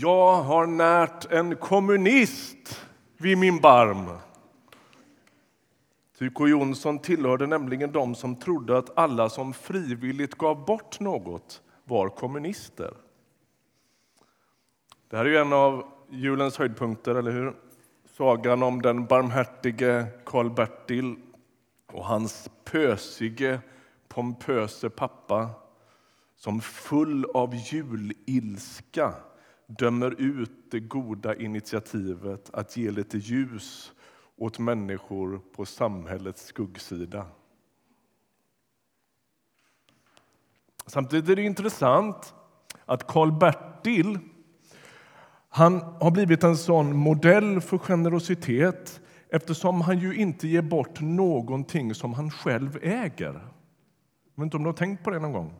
Jag har närt en kommunist vid min barm. Tyko Jonsson tillhörde nämligen de som trodde att alla som frivilligt gav bort något var kommunister. Det här är en av julens höjdpunkter, eller hur? Sagan om den barmhärtige Karl-Bertil och hans pösige, pompöse pappa som full av julilska dömer ut det goda initiativet att ge lite ljus åt människor på samhällets skuggsida. Samtidigt är det intressant att Karl-Bertil han har blivit en sån modell för generositet eftersom han ju inte ger bort någonting som han själv äger. Jag vet inte om du har tänkt på det någon gång?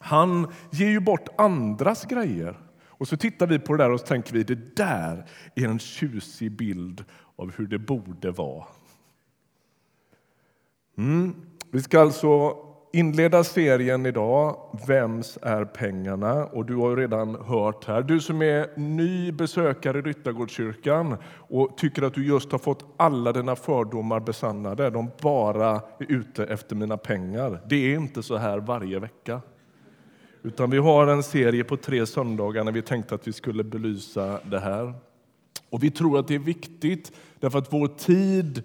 Han ger ju bort andras grejer. Och så tittar vi på det där och tänker vi det där är en tjusig bild av hur det borde vara. Mm. Vi ska alltså inleda serien idag, Vems är pengarna? Och du har redan hört här. Du som är ny besökare i Ryttargårdskyrkan och tycker att du just har fått alla dina fördomar besannade, de bara är ute efter mina pengar. Det är inte så här varje vecka. Utan vi har en serie på tre söndagar när vi tänkte att vi skulle belysa det här. Och vi tror att det är viktigt därför att vår tid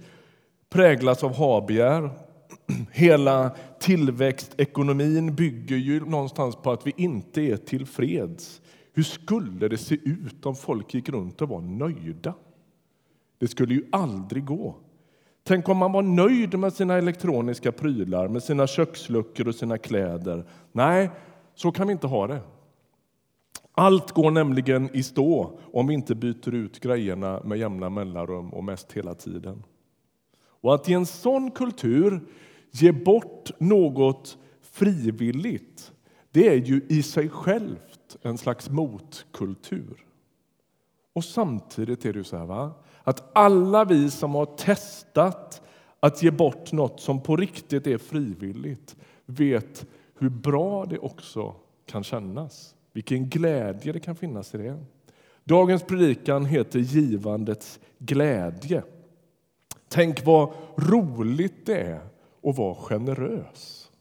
präglas av habegär. Hela tillväxtekonomin bygger ju någonstans på att vi inte är tillfreds. Hur skulle det se ut om folk gick runt och var nöjda? Det skulle ju aldrig gå. Tänk om man var nöjd med sina elektroniska prylar, med sina köksluckor och sina kläder. Nej, så kan vi inte ha det. Allt går nämligen i stå om vi inte byter ut grejerna med jämna mellanrum och mest hela tiden. Och att i en sån kultur ge bort något frivilligt det är ju i sig självt en slags motkultur. Och samtidigt är det så här, va? att alla vi som har testat att ge bort något som på riktigt är frivilligt vet hur bra det också kan kännas. Vilken glädje det kan finnas i det. Dagens predikan heter Givandets glädje. Tänk vad roligt det är att vara generös.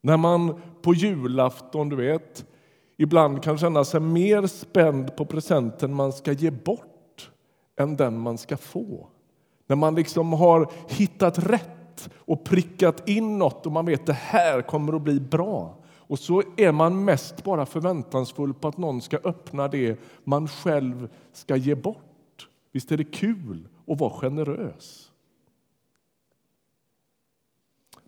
När man på julafton, du vet, ibland kan känna sig mer spänd på presenten man ska ge bort än den man ska få. När man liksom har hittat rätt och prickat in något och man vet att det här kommer att bli bra. Och så är man mest bara förväntansfull på att någon ska öppna det man själv ska ge bort. Visst är det kul att vara generös?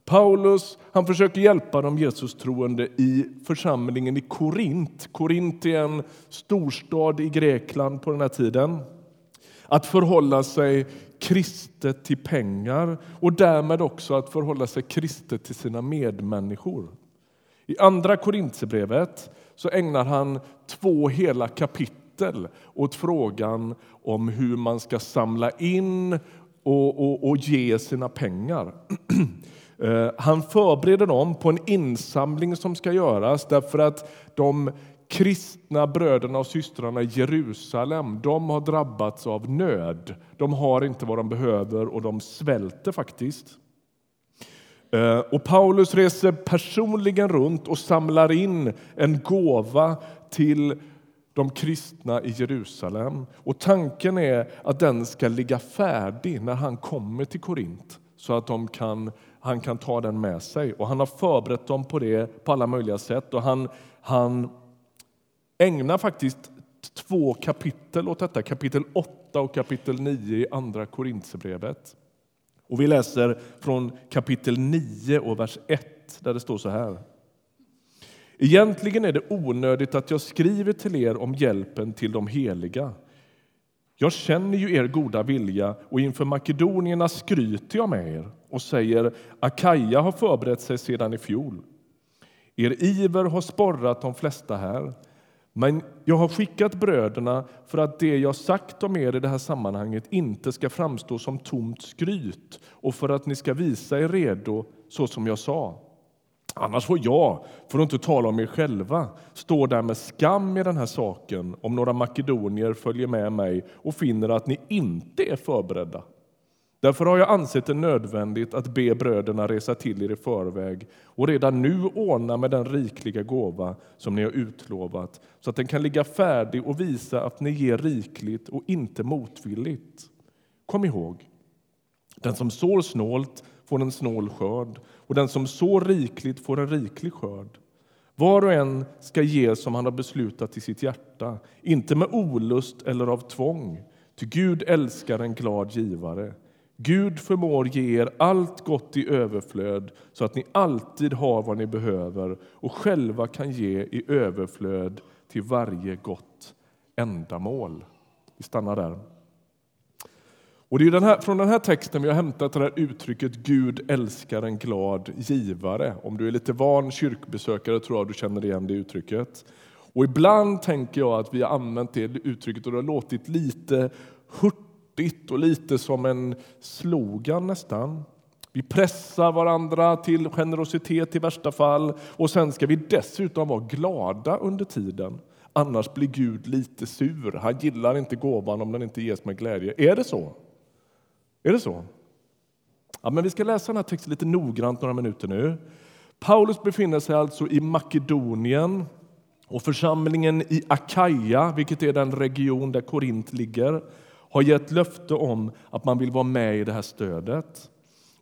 Paulus han försöker hjälpa de Jesus-troende i församlingen i Korint. Korint är en storstad i Grekland på den här tiden. Att förhålla sig kristet till pengar och därmed också att förhålla sig kristet till sina medmänniskor. I Andra Korinthierbrevet så ägnar han två hela kapitel åt frågan om hur man ska samla in och, och, och ge sina pengar. Eh, han förbereder dem på en insamling som ska göras därför att de kristna bröderna och systrarna i Jerusalem de har drabbats av nöd. De har inte vad de behöver och de svälter faktiskt. Eh, och Paulus reser personligen runt och samlar in en gåva till de kristna i Jerusalem. Och Tanken är att den ska ligga färdig när han kommer till Korint så att de kan, han kan ta den med sig. Och Han har förberett dem på det på alla möjliga sätt. Och han, han ägnar faktiskt två kapitel åt detta, kapitel 8 och kapitel 9 i Andra Korinthierbrevet. Och vi läser från kapitel 9 och vers 1 där det står så här. Egentligen är det onödigt att jag skriver till er om hjälpen till de heliga. Jag känner ju er goda vilja och inför makedonierna skryter jag med er och säger Akaja har förberett sig sedan i fjol. Er iver har sporrat de flesta här. Men jag har skickat bröderna för att det jag sagt om er i det här sammanhanget inte ska framstå som tomt skryt och för att ni ska visa er redo så som jag sa. Annars får jag, för att inte tala om er själva, stå där med skam i den här saken om några makedonier följer med mig och finner att ni inte är förberedda. Därför har jag ansett det nödvändigt att be bröderna resa till er i förväg och redan nu ordna med den rikliga gåva som ni har utlovat så att den kan ligga färdig och visa att ni ger rikligt och inte motvilligt. Kom ihåg, den som sår snålt får en snål skörd och den som sår rikligt får en riklig skörd. Var och en ska ge som han har beslutat i sitt hjärta, inte med olust eller av tvång. Ty Gud älskar en glad givare. Gud förmår ge er allt gott i överflöd så att ni alltid har vad ni behöver och själva kan ge i överflöd till varje gott ändamål. Vi stannar där. Och det är den här, från den här texten vi har hämtat det här uttrycket Gud älskar en glad givare. Om du är lite van kyrkbesökare tror jag du känner igen det uttrycket. Och ibland tänker jag att vi har använt det uttrycket och det har låtit lite hurtigt och lite som en slogan nästan. Vi pressar varandra till generositet i värsta fall och sen ska vi dessutom vara glada under tiden. Annars blir Gud lite sur. Han gillar inte gåvan om den inte ges med glädje. Är det så? Är det så? Ja, men vi ska läsa den här texten lite noggrant några minuter nu. Paulus befinner sig alltså i Makedonien och församlingen i Akaja, vilket är den region där Korint ligger, har gett löfte om att man vill vara med i det här stödet.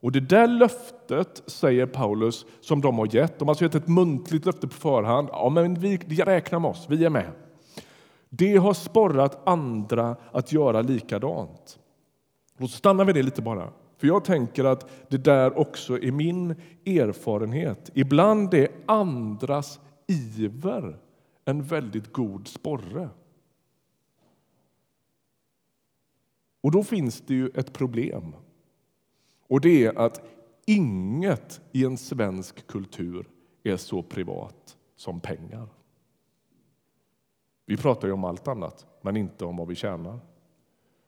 Och det där löftet, säger Paulus, som de har gett, de har alltså gett ett muntligt löfte på förhand. Ja, men vi räknar med oss, vi är med. Det har sporrat andra att göra likadant. Och så stannar vi det lite bara. För jag tänker att det där också är min erfarenhet. Ibland är andras iver en väldigt god sporre. Och då finns det ju ett problem. Och det är att inget i en svensk kultur är så privat som pengar. Vi pratar ju om allt annat, men inte om vad vi tjänar.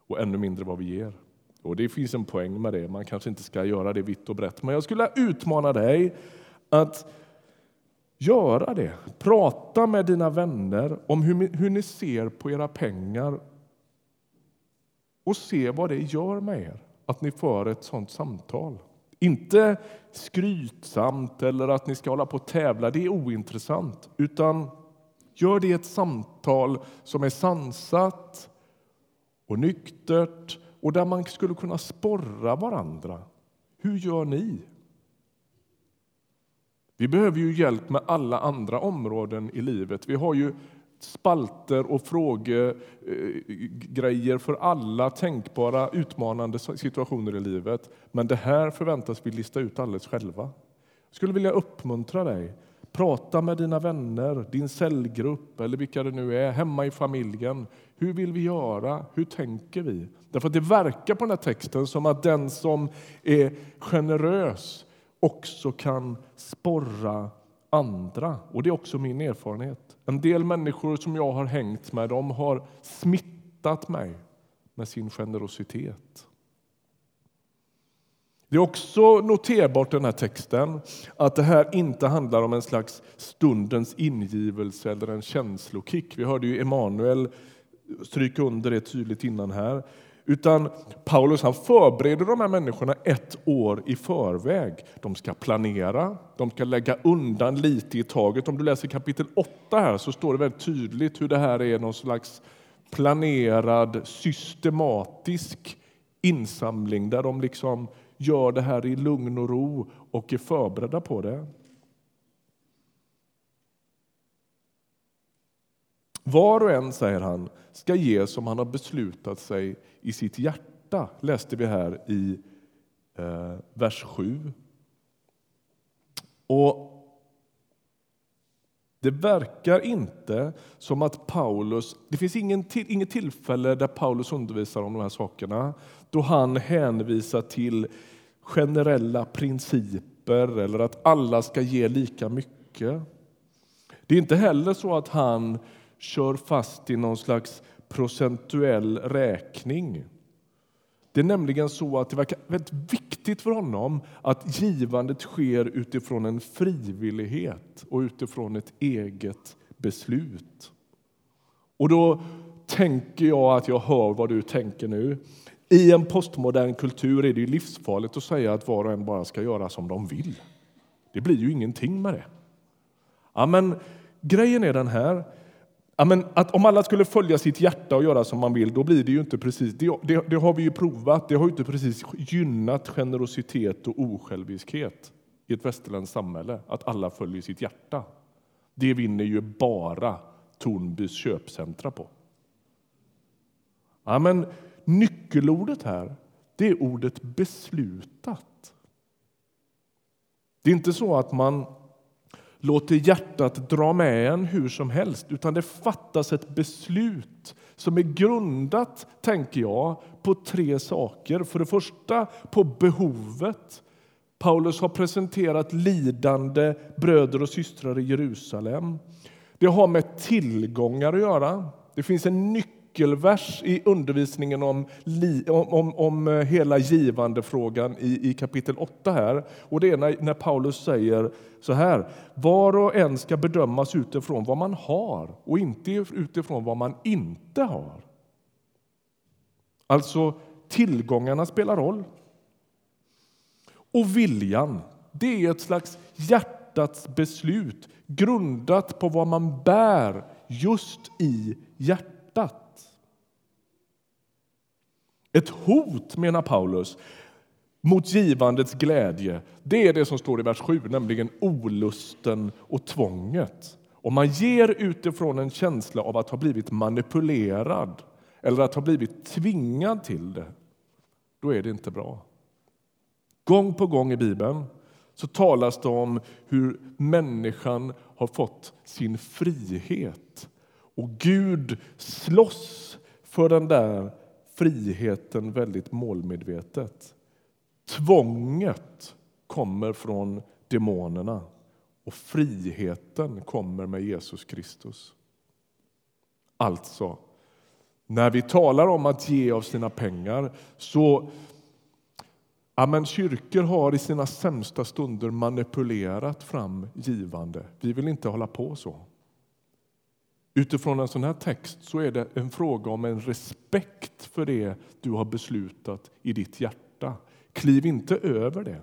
Och ännu mindre vad vi ger. Och Det finns en poäng med det. Man kanske inte ska göra det vitt och brett. Men jag skulle utmana dig att göra det. Prata med dina vänner om hur, hur ni ser på era pengar och se vad det gör med er att ni för ett sånt samtal. Inte skrytsamt eller att ni ska hålla på och tävla, det är ointressant. Utan gör det ett samtal som är sansat och nyktert och där man skulle kunna sporra varandra. Hur gör ni? Vi behöver ju hjälp med alla andra områden i livet. Vi har ju spalter och frågegrejer för alla tänkbara utmanande situationer i livet. Men det här förväntas vi lista ut alldeles själva. Jag skulle vilja uppmuntra dig. Prata med dina vänner, din cellgrupp eller vilka det nu är, hemma i familjen. Hur vill vi göra? Hur tänker vi? Därför att det verkar på den här texten som att den som är generös också kan sporra andra. Och det är också min erfarenhet. En del människor som jag har hängt med de har smittat mig med sin generositet. Det är också noterbart i den här texten att det här inte handlar om en slags stundens ingivelse eller en känslokick. Vi hörde ju Emanuel stryka under det tydligt innan här. Utan Paulus han förbereder de här människorna ett år i förväg. De ska planera, de ska lägga undan lite i taget. Om du läser kapitel 8 här så står det väldigt tydligt hur det här är någon slags planerad, systematisk insamling där de liksom gör det här i lugn och ro och är förberedda på det. Var och en, säger han, ska ge som han har beslutat sig i sitt hjärta, läste vi här i eh, vers 7. Och det verkar inte som att Paulus... Det finns ingen till, inget tillfälle där Paulus undervisar om de här sakerna då han hänvisar till generella principer eller att alla ska ge lika mycket. Det är inte heller så att han kör fast i någon slags procentuell räkning Det är nämligen så att det verkar väldigt viktigt för honom att givandet sker utifrån en frivillighet och utifrån ett eget beslut. Och då tänker jag att jag hör vad du tänker nu. I en postmodern kultur är det livsfarligt att säga att var och en bara ska göra som de vill. Det blir ju ingenting med det. Ja, men grejen är den här. Ja, men att om alla skulle följa sitt hjärta och göra som man vill, då blir det ju inte precis. Det, det, det har vi ju provat. Det har ju inte precis gynnat generositet och osjälviskhet i ett västerländskt samhälle att alla följer sitt hjärta. Det vinner ju bara Tornbys köpcentra på. Ja, men nyckelordet här det är ordet beslutat. Det är inte så att man låter hjärtat dra med en hur som helst, utan det fattas ett beslut som är grundat, tänker jag, på tre saker. För det första på behovet. Paulus har presenterat lidande bröder och systrar i Jerusalem. Det har med tillgångar att göra. Det finns en nyckel nyckelvers i undervisningen om, om, om, om eh, hela givandefrågan i, i kapitel 8 här. Och det är när, när Paulus säger så här. Var och en ska bedömas utifrån vad man har och inte utifrån vad man inte har. Alltså, tillgångarna spelar roll. Och viljan, det är ett slags hjärtats beslut grundat på vad man bär just i hjärtat. Ett hot, menar Paulus, mot givandets glädje det är det som står i vers 7, nämligen olusten och tvånget. Om man ger utifrån en känsla av att ha blivit manipulerad eller att ha blivit tvingad till det, då är det inte bra. Gång på gång i Bibeln så talas det om hur människan har fått sin frihet. Och Gud slåss för den där friheten väldigt målmedvetet. Tvånget kommer från demonerna och friheten kommer med Jesus Kristus. Alltså, när vi talar om att ge av sina pengar så Ja, men kyrkor har i sina sämsta stunder manipulerat fram givande. Vi vill inte hålla på så. Utifrån en sån här text så är det en fråga om en respekt för det du har beslutat i ditt hjärta. Kliv inte över det.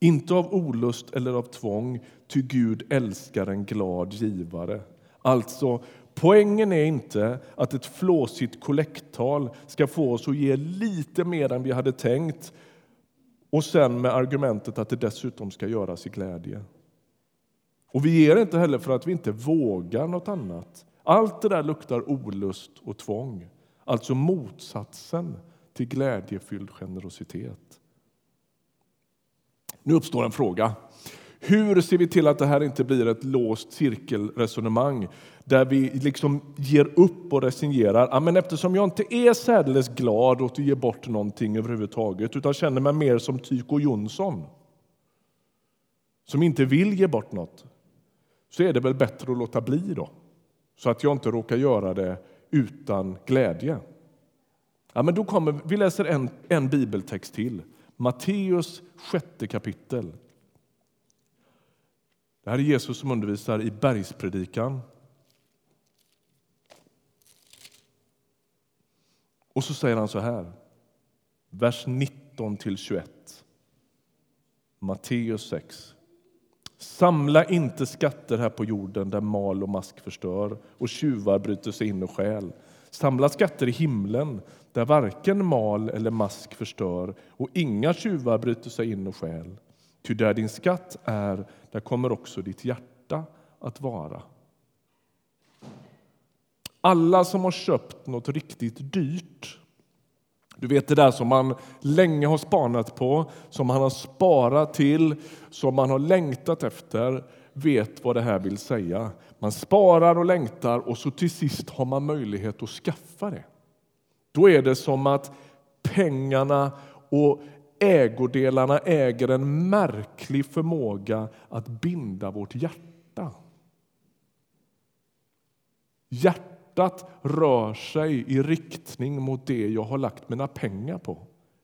Inte av olust eller av tvång, ty Gud älskar en glad givare. Alltså, poängen är inte att ett flåsigt kollekttal ska få oss att ge lite mer än vi hade tänkt och sen med argumentet att det dessutom ska göras i glädje. Och vi ger inte heller för att vi inte vågar något annat. Allt det där luktar olust och tvång, alltså motsatsen till glädjefylld generositet. Nu uppstår en fråga. Hur ser vi till att det här inte blir ett låst cirkelresonemang där vi liksom ger upp och resignerar? Ja, men eftersom jag inte är särdeles glad åt att ge bort någonting överhuvudtaget utan känner mig mer som Tyko Jonsson som inte vill ge bort något så är det väl bättre att låta bli då, så att jag inte råkar göra det utan glädje. Ja, men då kommer, vi läser en, en bibeltext till, Matteus sjätte kapitel. Det här är Jesus som undervisar i bergspredikan. Och så säger han så här, vers 19 till 21. Matteus 6. Samla inte skatter här på jorden där mal och mask förstör och tjuvar bryter sig in och stjäl. Samla skatter i himlen där varken mal eller mask förstör och inga tjuvar bryter sig in och stjäl. Ty där din skatt är, där kommer också ditt hjärta att vara. Alla som har köpt något riktigt dyrt du vet det där som man länge har spanat på, som man har sparat till, som man har längtat efter, vet vad det här vill säga. Man sparar och längtar och så till sist har man möjlighet att skaffa det. Då är det som att pengarna och ägodelarna äger en märklig förmåga att binda vårt hjärta. Hjärtat hjärtat rör sig i riktning mot det jag har lagt mina pengar på.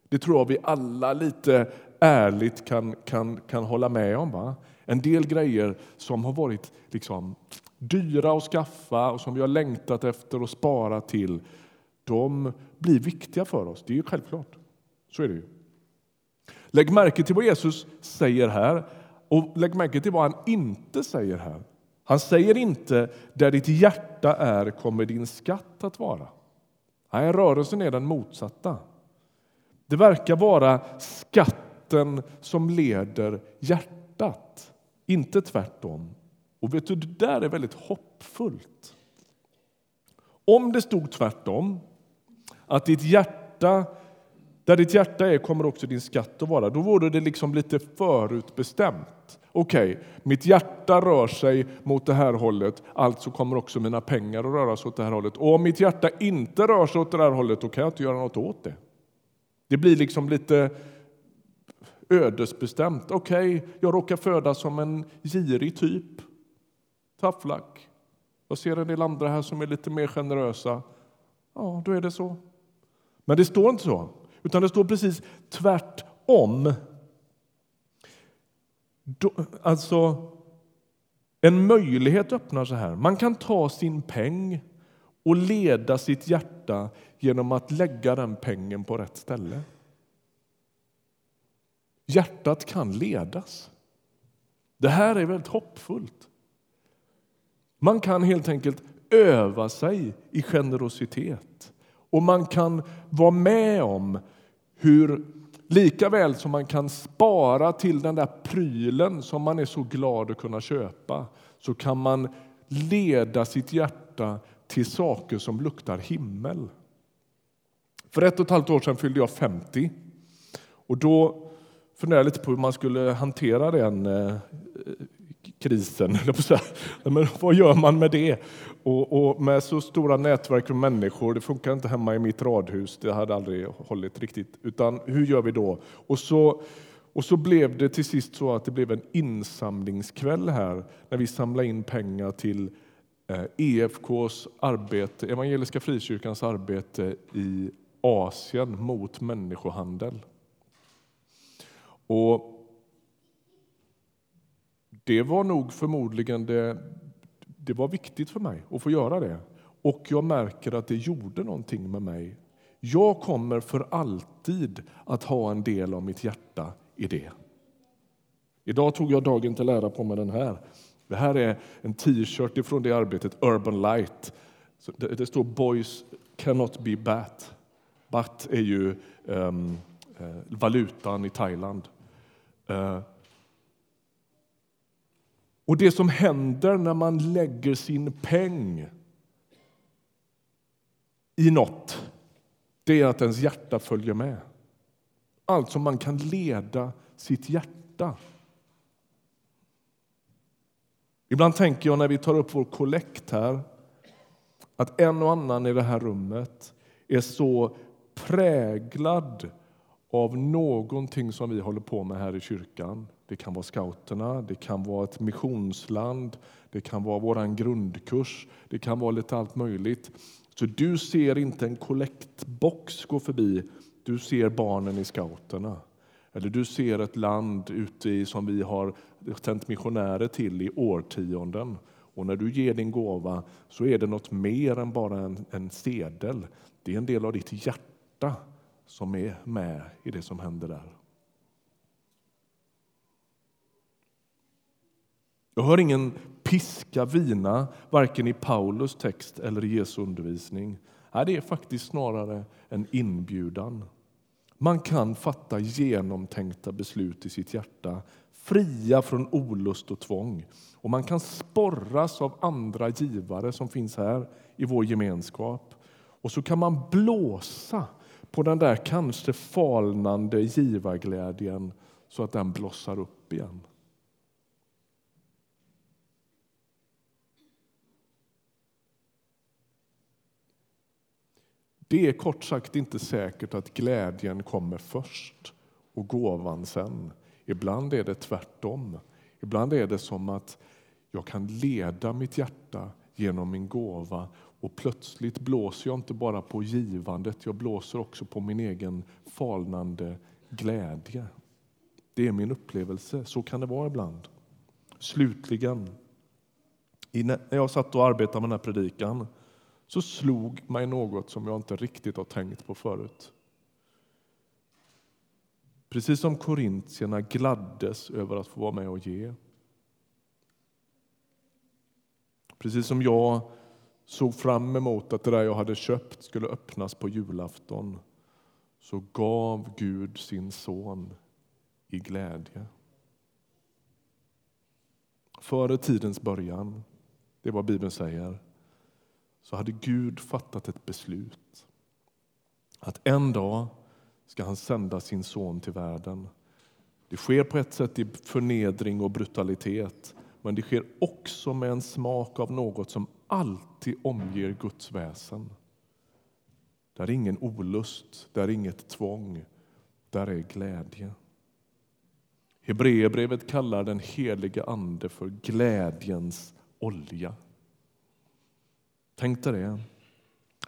Det tror jag vi alla lite ärligt kan, kan, kan hålla med om. Va? En del grejer som har varit liksom dyra att skaffa och som vi har längtat efter och spara till, de blir viktiga för oss. Det är ju självklart. Så är det ju. Lägg märke till vad Jesus säger här och lägg märke till vad han inte säger här. Han säger inte där ditt hjärta är kommer din skatt att vara. Nej, rörelsen är den motsatta. Det verkar vara skatten som leder hjärtat, inte tvärtom. Och vet du, det där är väldigt hoppfullt. Om det stod tvärtom, att ditt hjärta, där ditt hjärta är kommer också din skatt att vara, då vore det liksom lite förutbestämt. Okej, okay, mitt hjärta rör sig mot det här hållet, alltså kommer också mina pengar att röra sig åt det här hållet. Och om mitt hjärta inte rör sig åt det här hållet, då kan jag inte göra något åt det. Det blir liksom lite ödesbestämt. Okej, okay, jag råkar födas som en girig typ. Tafflack. Jag ser en del andra här som är lite mer generösa. Ja, då är det så. Men det står inte så, utan det står precis tvärtom. Alltså, en möjlighet öppnar sig här. Man kan ta sin peng och leda sitt hjärta genom att lägga den pengen på rätt ställe. Hjärtat kan ledas. Det här är väldigt hoppfullt. Man kan helt enkelt öva sig i generositet och man kan vara med om hur lika väl som man kan spara till den där prylen som man är så glad att kunna köpa så kan man leda sitt hjärta till saker som luktar himmel. För ett och ett halvt år sedan fyllde jag 50. Och då funderade jag lite på hur man skulle hantera den eh, krisen. Men vad gör man med det? Och, och, med så stora nätverk av människor, det funkar inte hemma i mitt radhus, det hade aldrig hållit riktigt. Utan hur gör vi då? Och så, och så blev det till sist så att det blev en insamlingskväll här när vi samlade in pengar till eh, EFKs arbete, Evangeliska Frikyrkans arbete i Asien mot människohandel. Och det var nog förmodligen det, det var viktigt för mig att få göra det. Och jag märker att det gjorde någonting med mig. Jag kommer för alltid att ha en del av mitt hjärta i det. Idag tog jag dagen till ära på mig den här. Det här är en t-shirt från det arbetet, Urban Light. Det, står Boys cannot be bat. Bat är ju um, valutan i Thailand. Uh, och det som händer när man lägger sin peng i något, det är att ens hjärta följer med. Alltså, man kan leda sitt hjärta. Ibland tänker jag när vi tar upp vår kollekt här att en och annan i det här rummet är så präglad av någonting som vi håller på med här i kyrkan. Det kan vara scouterna, det kan vara ett missionsland, det kan vara vår grundkurs, det kan vara lite allt möjligt. Så du ser inte en kollektbox gå förbi, du ser barnen i scouterna. Eller du ser ett land ute i, som vi har sänt missionärer till i årtionden. Och när du ger din gåva så är det något mer än bara en, en sedel. Det är en del av ditt hjärta som är med i det som händer där. Jag hör ingen piska vina, varken i Paulus text eller i Jesu undervisning. det är faktiskt snarare en inbjudan. Man kan fatta genomtänkta beslut i sitt hjärta, fria från olust och tvång. Och man kan sporras av andra givare som finns här i vår gemenskap. Och så kan man blåsa på den där kanske falnande givarglädjen så att den blossar upp igen. Det är kort sagt inte säkert att glädjen kommer först och gåvan sen. Ibland är det tvärtom. Ibland är det som att jag kan leda mitt hjärta genom min gåva och plötsligt blåser jag inte bara på givandet, jag blåser också på min egen falnande glädje. Det är min upplevelse. Så kan det vara ibland. Slutligen, när jag satt och arbetade med den här predikan så slog mig något som jag inte riktigt har tänkt på förut. Precis som korintierna gladdes över att få vara med och ge. Precis som jag såg fram emot att det där jag hade köpt skulle öppnas på julafton så gav Gud sin son i glädje. Före tidens början, det är vad Bibeln säger, så hade Gud fattat ett beslut. Att en dag ska han sända sin son till världen. Det sker på ett sätt i förnedring och brutalitet men det sker också med en smak av något som alltid omger Guds väsen. Där är ingen olust, där är inget tvång, där är glädje. Hebreerbrevet kallar den helige Ande för glädjens olja. Tänk dig det.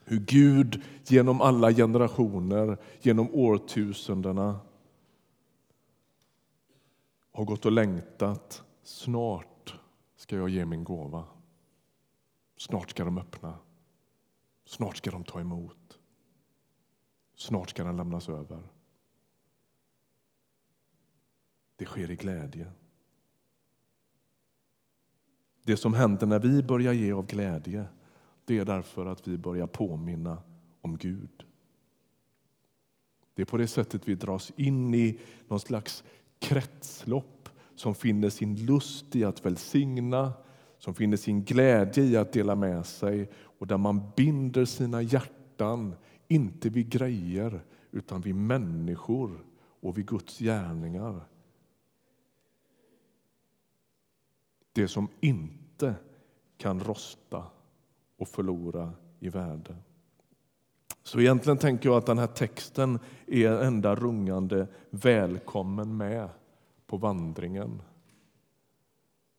Hur Gud genom alla generationer, genom årtusendena har gått och längtat. Snart ska jag ge min gåva. Snart ska de öppna. Snart ska de ta emot. Snart ska den lämnas över. Det sker i glädje. Det som händer när vi börjar ge av glädje det är därför att vi börjar påminna om Gud. Det är på det sättet vi dras in i någon slags kretslopp som finner sin lust i att välsigna, som finner sin glädje i att dela med sig och där man binder sina hjärtan, inte vid grejer utan vid människor och vid Guds gärningar. Det som inte kan rosta och förlora i värde. Så egentligen tänker jag att den här texten är enda rungande välkommen med på vandringen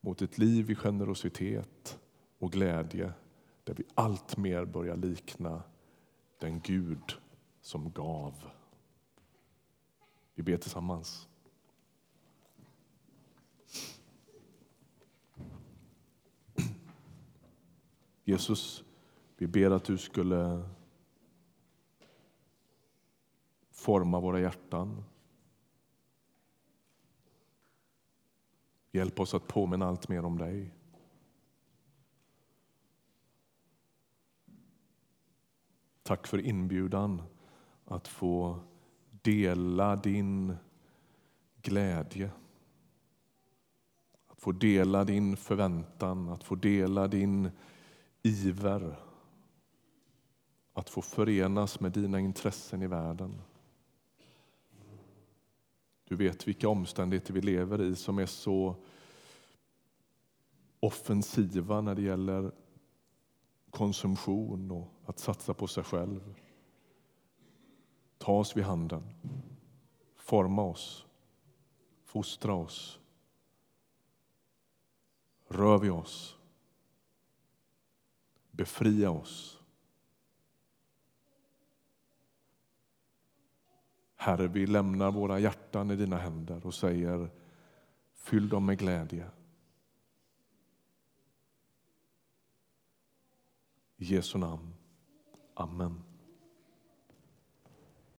mot ett liv i generositet och glädje där vi allt mer börjar likna den Gud som gav. Vi ber tillsammans. Jesus, vi ber att du skulle forma våra hjärtan. Hjälp oss att påminna allt mer om dig. Tack för inbjudan att få dela din glädje. Att få dela din förväntan, att få dela din iver att få förenas med dina intressen i världen. Du vet vilka omständigheter vi lever i som är så offensiva när det gäller konsumtion och att satsa på sig själv. Ta oss vid handen, forma oss, fostra oss. Rör vi oss Befria oss. Herre, vi lämnar våra hjärtan i dina händer och säger fyll dem med glädje. I Jesu namn. Amen.